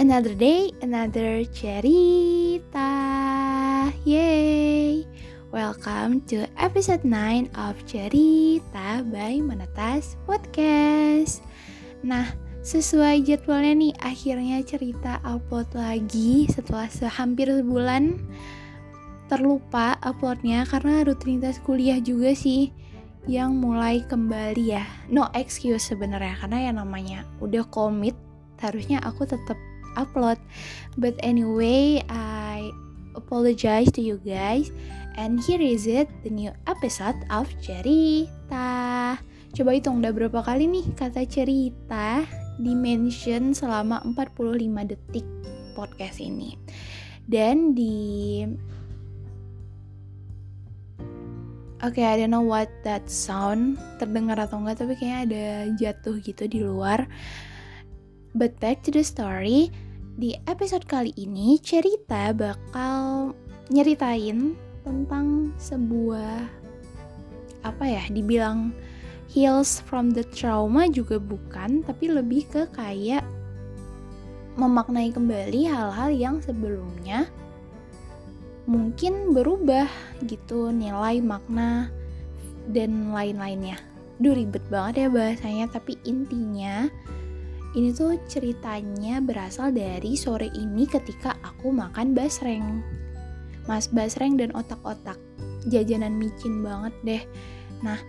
Another day, another cerita. Yay! Welcome to episode 9 of Cerita by Menetas Podcast. Nah, sesuai jadwalnya nih, akhirnya cerita upload lagi setelah sehampir sebulan terlupa uploadnya karena rutinitas kuliah juga sih yang mulai kembali ya. No excuse sebenarnya karena yang namanya udah komit harusnya aku tetap upload. But anyway, I apologize to you guys. And here is it, the new episode of cerita. Coba hitung udah berapa kali nih kata cerita di mention selama 45 detik podcast ini. Dan di Oke, okay, I don't know what that sound terdengar atau enggak, tapi kayaknya ada jatuh gitu di luar. But back to the story, di episode kali ini cerita bakal nyeritain tentang sebuah apa ya, dibilang heals from the trauma juga bukan, tapi lebih ke kayak memaknai kembali hal-hal yang sebelumnya mungkin berubah gitu nilai makna dan lain-lainnya. Duh ribet banget ya bahasanya tapi intinya ini tuh ceritanya berasal dari sore ini ketika aku makan basreng. Mas basreng dan otak-otak. Jajanan micin banget deh. Nah,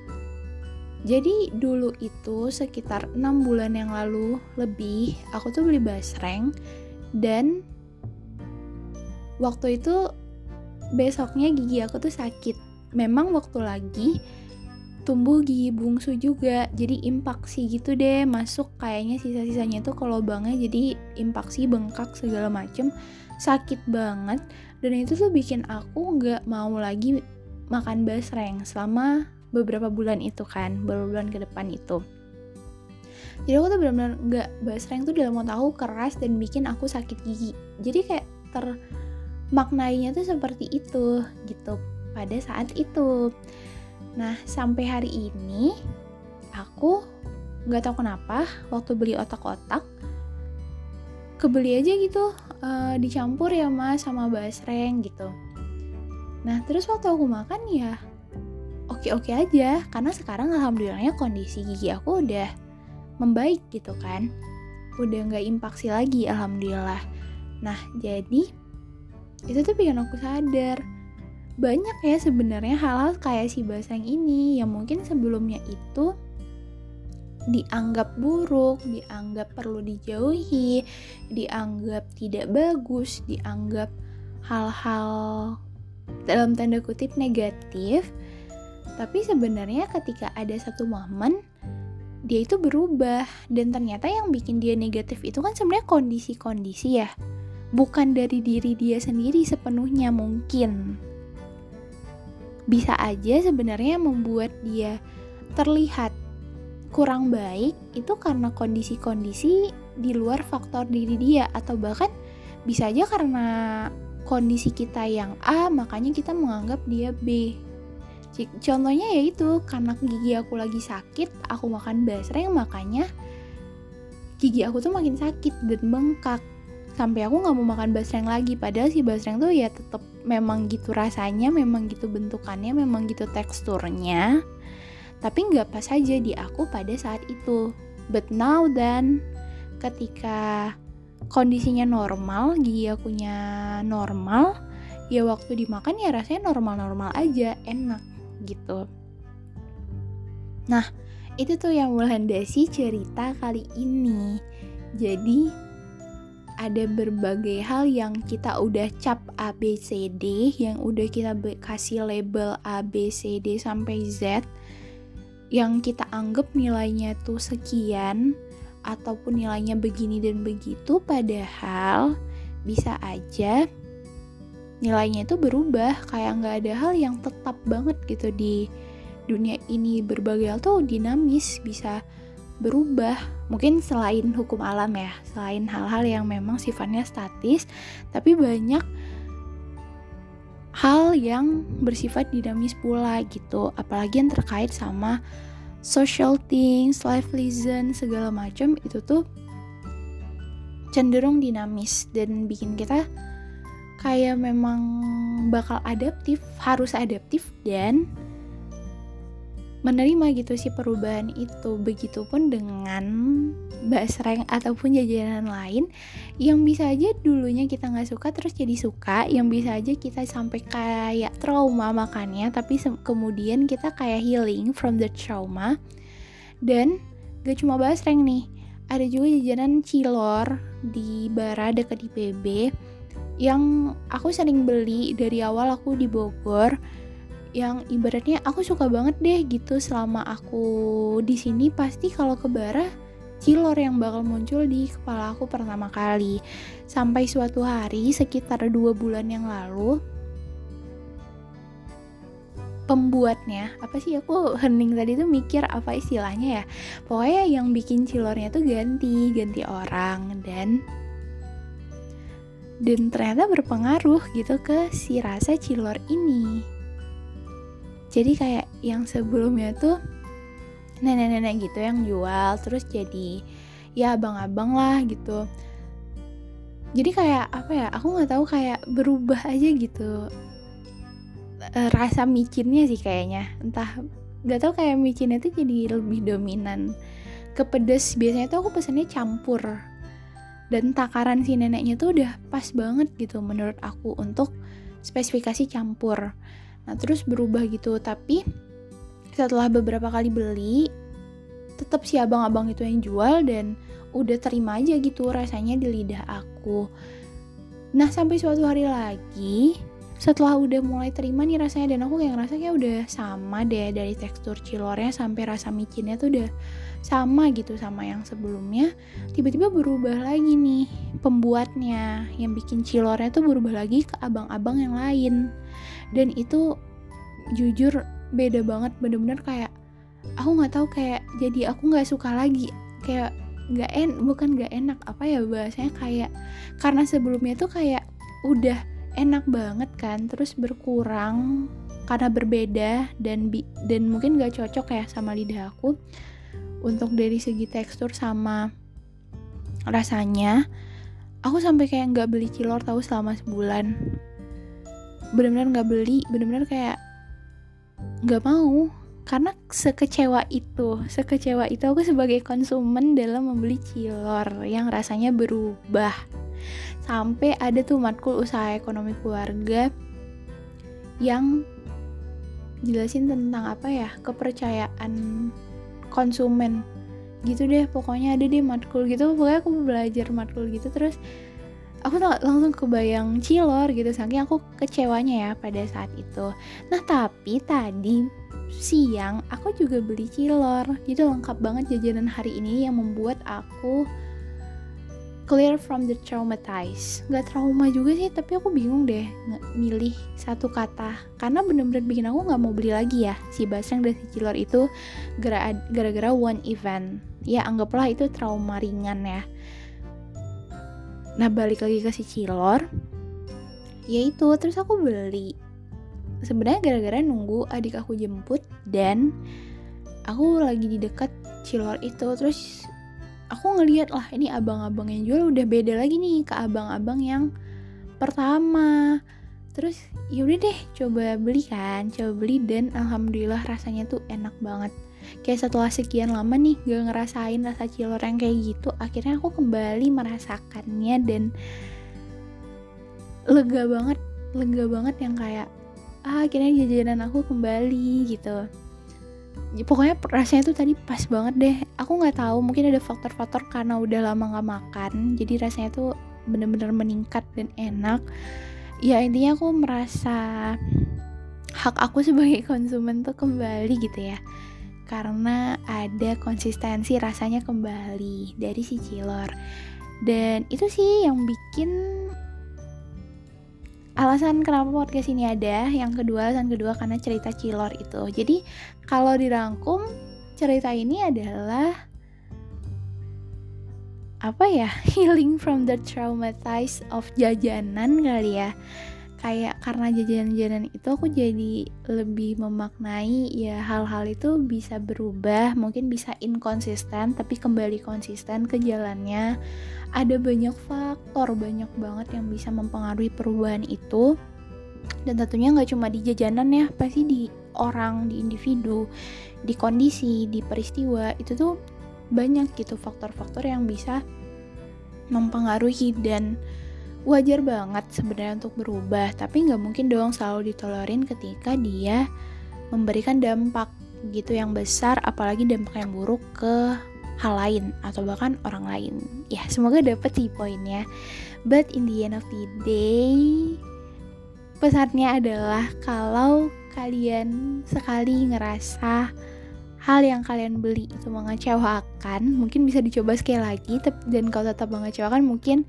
jadi dulu itu sekitar 6 bulan yang lalu lebih aku tuh beli basreng dan waktu itu besoknya gigi aku tuh sakit memang waktu lagi tumbuh gigi bungsu juga. Jadi impaksi gitu deh masuk kayaknya sisa-sisanya tuh ke lubangnya jadi impaksi bengkak segala macem. Sakit banget. Dan itu tuh bikin aku nggak mau lagi makan basreng selama beberapa bulan itu kan beberapa bulan ke depan itu. Jadi aku tuh benar-benar nggak basreng tuh dalam mau tahu keras dan bikin aku sakit gigi. Jadi kayak ter maknainya tuh seperti itu gitu pada saat itu nah sampai hari ini aku nggak tahu kenapa waktu beli otak-otak kebeli aja gitu uh, dicampur ya mas sama basreng gitu. Nah terus waktu aku makan ya oke-oke aja karena sekarang alhamdulillahnya kondisi gigi aku udah membaik gitu kan. Udah nggak impaksi lagi alhamdulillah. Nah jadi itu tuh bikin aku sadar banyak ya sebenarnya hal-hal kayak si baseng ini yang mungkin sebelumnya itu dianggap buruk, dianggap perlu dijauhi, dianggap tidak bagus, dianggap hal-hal dalam tanda kutip negatif. Tapi sebenarnya ketika ada satu momen dia itu berubah dan ternyata yang bikin dia negatif itu kan sebenarnya kondisi-kondisi ya bukan dari diri dia sendiri sepenuhnya mungkin. Bisa aja sebenarnya membuat dia terlihat kurang baik itu karena kondisi-kondisi di luar faktor diri dia atau bahkan bisa aja karena kondisi kita yang A makanya kita menganggap dia B. Contohnya yaitu karena gigi aku lagi sakit, aku makan basreng makanya gigi aku tuh makin sakit dan bengkak sampai aku nggak mau makan basreng lagi. Padahal si basreng tuh ya tetap memang gitu rasanya memang gitu bentukannya memang gitu teksturnya. Tapi nggak pas aja di aku pada saat itu. But now then ketika kondisinya normal gigi akunya normal ya waktu dimakan ya rasanya normal-normal aja enak gitu. Nah itu tuh yang melandasi cerita kali ini. Jadi ada berbagai hal yang kita udah cap A, B, C, D, yang udah kita kasih label A, B, C, D sampai Z, yang kita anggap nilainya tuh sekian, ataupun nilainya begini dan begitu, padahal bisa aja nilainya itu berubah, kayak nggak ada hal yang tetap banget gitu di dunia ini. Berbagai hal tuh dinamis bisa berubah. Mungkin selain hukum alam ya selain hal-hal yang memang sifatnya statis tapi banyak hal yang bersifat dinamis pula gitu. Apalagi yang terkait sama social things life lesson segala macam itu tuh cenderung dinamis. Dan bikin kita kayak memang bakal adaptif, harus adaptif dan menerima gitu sih perubahan itu. Begitupun dengan basreng ataupun jajanan lain yang bisa aja dulunya kita nggak suka terus jadi suka, yang bisa aja kita sampai kayak trauma makannya, tapi kemudian kita kayak healing from the trauma. Dan gak cuma basreng nih, ada juga jajanan cilor di Bara dekat IPB yang aku sering beli dari awal aku di Bogor yang ibaratnya aku suka banget deh gitu selama aku di sini pasti kalau ke Bara cilor yang bakal muncul di kepala aku pertama kali. Sampai suatu hari sekitar dua bulan yang lalu pembuatnya apa sih aku hening tadi tuh mikir apa istilahnya ya? Pokoknya yang bikin cilornya tuh ganti ganti orang dan dan ternyata berpengaruh gitu ke si rasa cilor ini jadi kayak yang sebelumnya tuh nenek-nenek gitu yang jual terus jadi ya abang-abang lah gitu. Jadi kayak apa ya aku nggak tahu kayak berubah aja gitu e, rasa micinnya sih kayaknya. Entah nggak tahu kayak micinnya tuh jadi lebih dominan. Ke pedes biasanya tuh aku pesannya campur. Dan takaran si neneknya tuh udah pas banget gitu menurut aku untuk spesifikasi campur nah terus berubah gitu. Tapi setelah beberapa kali beli tetap si abang-abang itu yang jual dan udah terima aja gitu rasanya di lidah aku. Nah sampai suatu hari lagi setelah udah mulai terima nih rasanya dan aku kayak ngerasa kayak udah sama deh dari tekstur cilornya sampai rasa micinnya tuh udah sama gitu sama yang sebelumnya tiba-tiba berubah lagi nih pembuatnya. Yang bikin cilornya tuh berubah lagi ke abang-abang yang lain. Dan itu jujur beda banget bener-bener kayak aku nggak tahu kayak jadi aku nggak suka lagi. Kayak nggak en bukan nggak enak apa ya bahasanya kayak karena sebelumnya tuh kayak udah enak banget kan terus berkurang karena berbeda dan bi dan mungkin gak cocok ya sama lidah aku. Untuk dari segi tekstur sama rasanya aku sampai kayak nggak beli cilor tahu selama sebulan. Benar-benar nggak beli benar-benar kayak nggak mau. Karena sekecewa itu sekecewa itu aku sebagai konsumen dalam membeli cilor yang rasanya berubah sampai ada tuh matkul usaha ekonomi keluarga yang jelasin tentang apa ya kepercayaan konsumen. Gitu deh pokoknya ada deh matkul gitu. Pokoknya aku belajar matkul gitu terus aku langsung kebayang cilor gitu saking aku kecewanya ya pada saat itu. Nah tapi tadi siang aku juga beli cilor. Jadi lengkap banget jajanan hari ini yang membuat aku clear from the traumatized Gak trauma juga sih tapi aku bingung deh milih satu kata. Karena bener-bener bikin aku gak mau beli lagi ya. Si basreng dan si cilor itu gara-gara one event. Ya anggaplah itu trauma ringan ya. Nah balik lagi ke si cilor. Ya itu terus aku beli. Sebenarnya gara-gara nunggu adik aku jemput dan aku lagi di dekat cilor itu. Terus aku ngeliat lah ini abang-abang yang jual udah beda lagi nih ke abang-abang yang pertama. Terus yaudah deh coba beli kan coba beli. Dan alhamdulillah rasanya tuh enak banget. Kayak setelah sekian lama nih gak ngerasain rasa cilor yang kayak gitu akhirnya aku kembali merasakannya dan lega banget lega banget yang kayak ah akhirnya jajanan aku kembali gitu ya, pokoknya rasanya tuh tadi pas banget deh. Aku nggak tahu mungkin ada faktor-faktor karena udah lama nggak makan jadi rasanya tuh bener-bener meningkat dan enak. Ya intinya aku merasa hak aku sebagai konsumen tuh kembali gitu ya. Karena ada konsistensi rasanya kembali dari si cilor. Dan itu sih yang bikin alasan kenapa podcast ini ada yang kedua alasan kedua karena cerita cilor itu. Jadi kalau dirangkum cerita ini adalah apa ya? Healing from the traumatized of jajanan kali ya kayak karena jajanan-jajanan itu aku jadi lebih memaknai ya hal-hal itu bisa berubah mungkin bisa inkonsisten tapi kembali konsisten ke jalannya. Ada banyak faktor banyak banget yang bisa mempengaruhi perubahan itu. Dan tentunya nggak cuma di jajanan ya pasti di orang di individu di kondisi di peristiwa itu tuh banyak gitu faktor-faktor yang bisa mempengaruhi dan wajar banget sebenarnya untuk berubah tapi nggak mungkin dong selalu ditolerin ketika dia memberikan dampak gitu yang besar apalagi dampak yang buruk ke hal lain atau bahkan orang lain. Ya semoga dapet sih poinnya. But in the end of the day pesannya adalah kalau kalian sekali ngerasa hal yang kalian beli itu mengecewakan mungkin bisa dicoba sekali lagi dan kalau tetap mengecewakan mungkin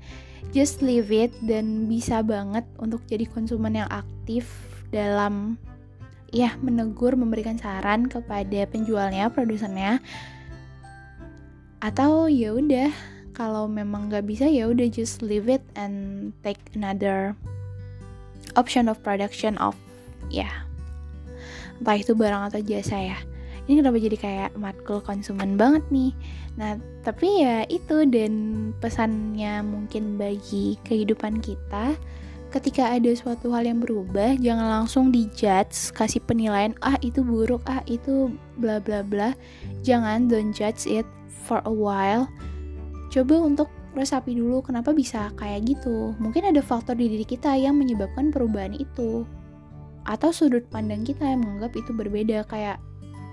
just leave it dan bisa banget untuk jadi konsumen yang aktif dalam ya menegur memberikan saran kepada penjualnya produsennya atau ya udah kalau memang nggak bisa ya udah just leave it and take another option of production of ya entah itu barang atau jasa ya ini kenapa jadi kayak matkul konsumen banget nih? Nah tapi ya itu dan pesannya mungkin bagi kehidupan kita ketika ada suatu hal yang berubah jangan langsung dijudge kasih penilaian ah itu buruk ah itu bla bla bla. Jangan don't judge it for a while. Coba untuk resapi dulu kenapa bisa kayak gitu? Mungkin ada faktor di diri kita yang menyebabkan perubahan itu. Atau sudut pandang kita yang menganggap itu berbeda kayak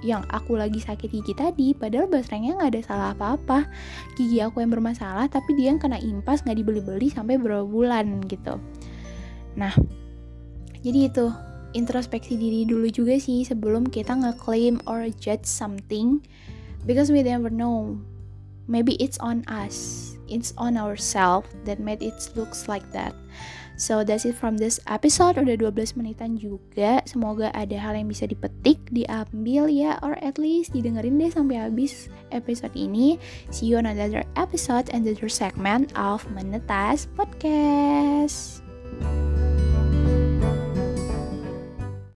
yang aku lagi sakit gigi tadi padahal basrengnya nggak ada salah apa-apa. Gigi aku yang bermasalah tapi dia yang kena impas nggak dibeli-beli sampai berapa bulan gitu. Nah jadi itu introspeksi diri dulu juga sih sebelum kita ngeklaim or judge something because we never know. Maybe it's on us it's on ourselves that made it looks like that. So that's it from this episode. Udah 12 menitan juga. Semoga ada hal yang bisa dipetik Diambil ya Or at least didengerin deh sampai habis episode ini. See you on another episode And another segment of Menetas Podcast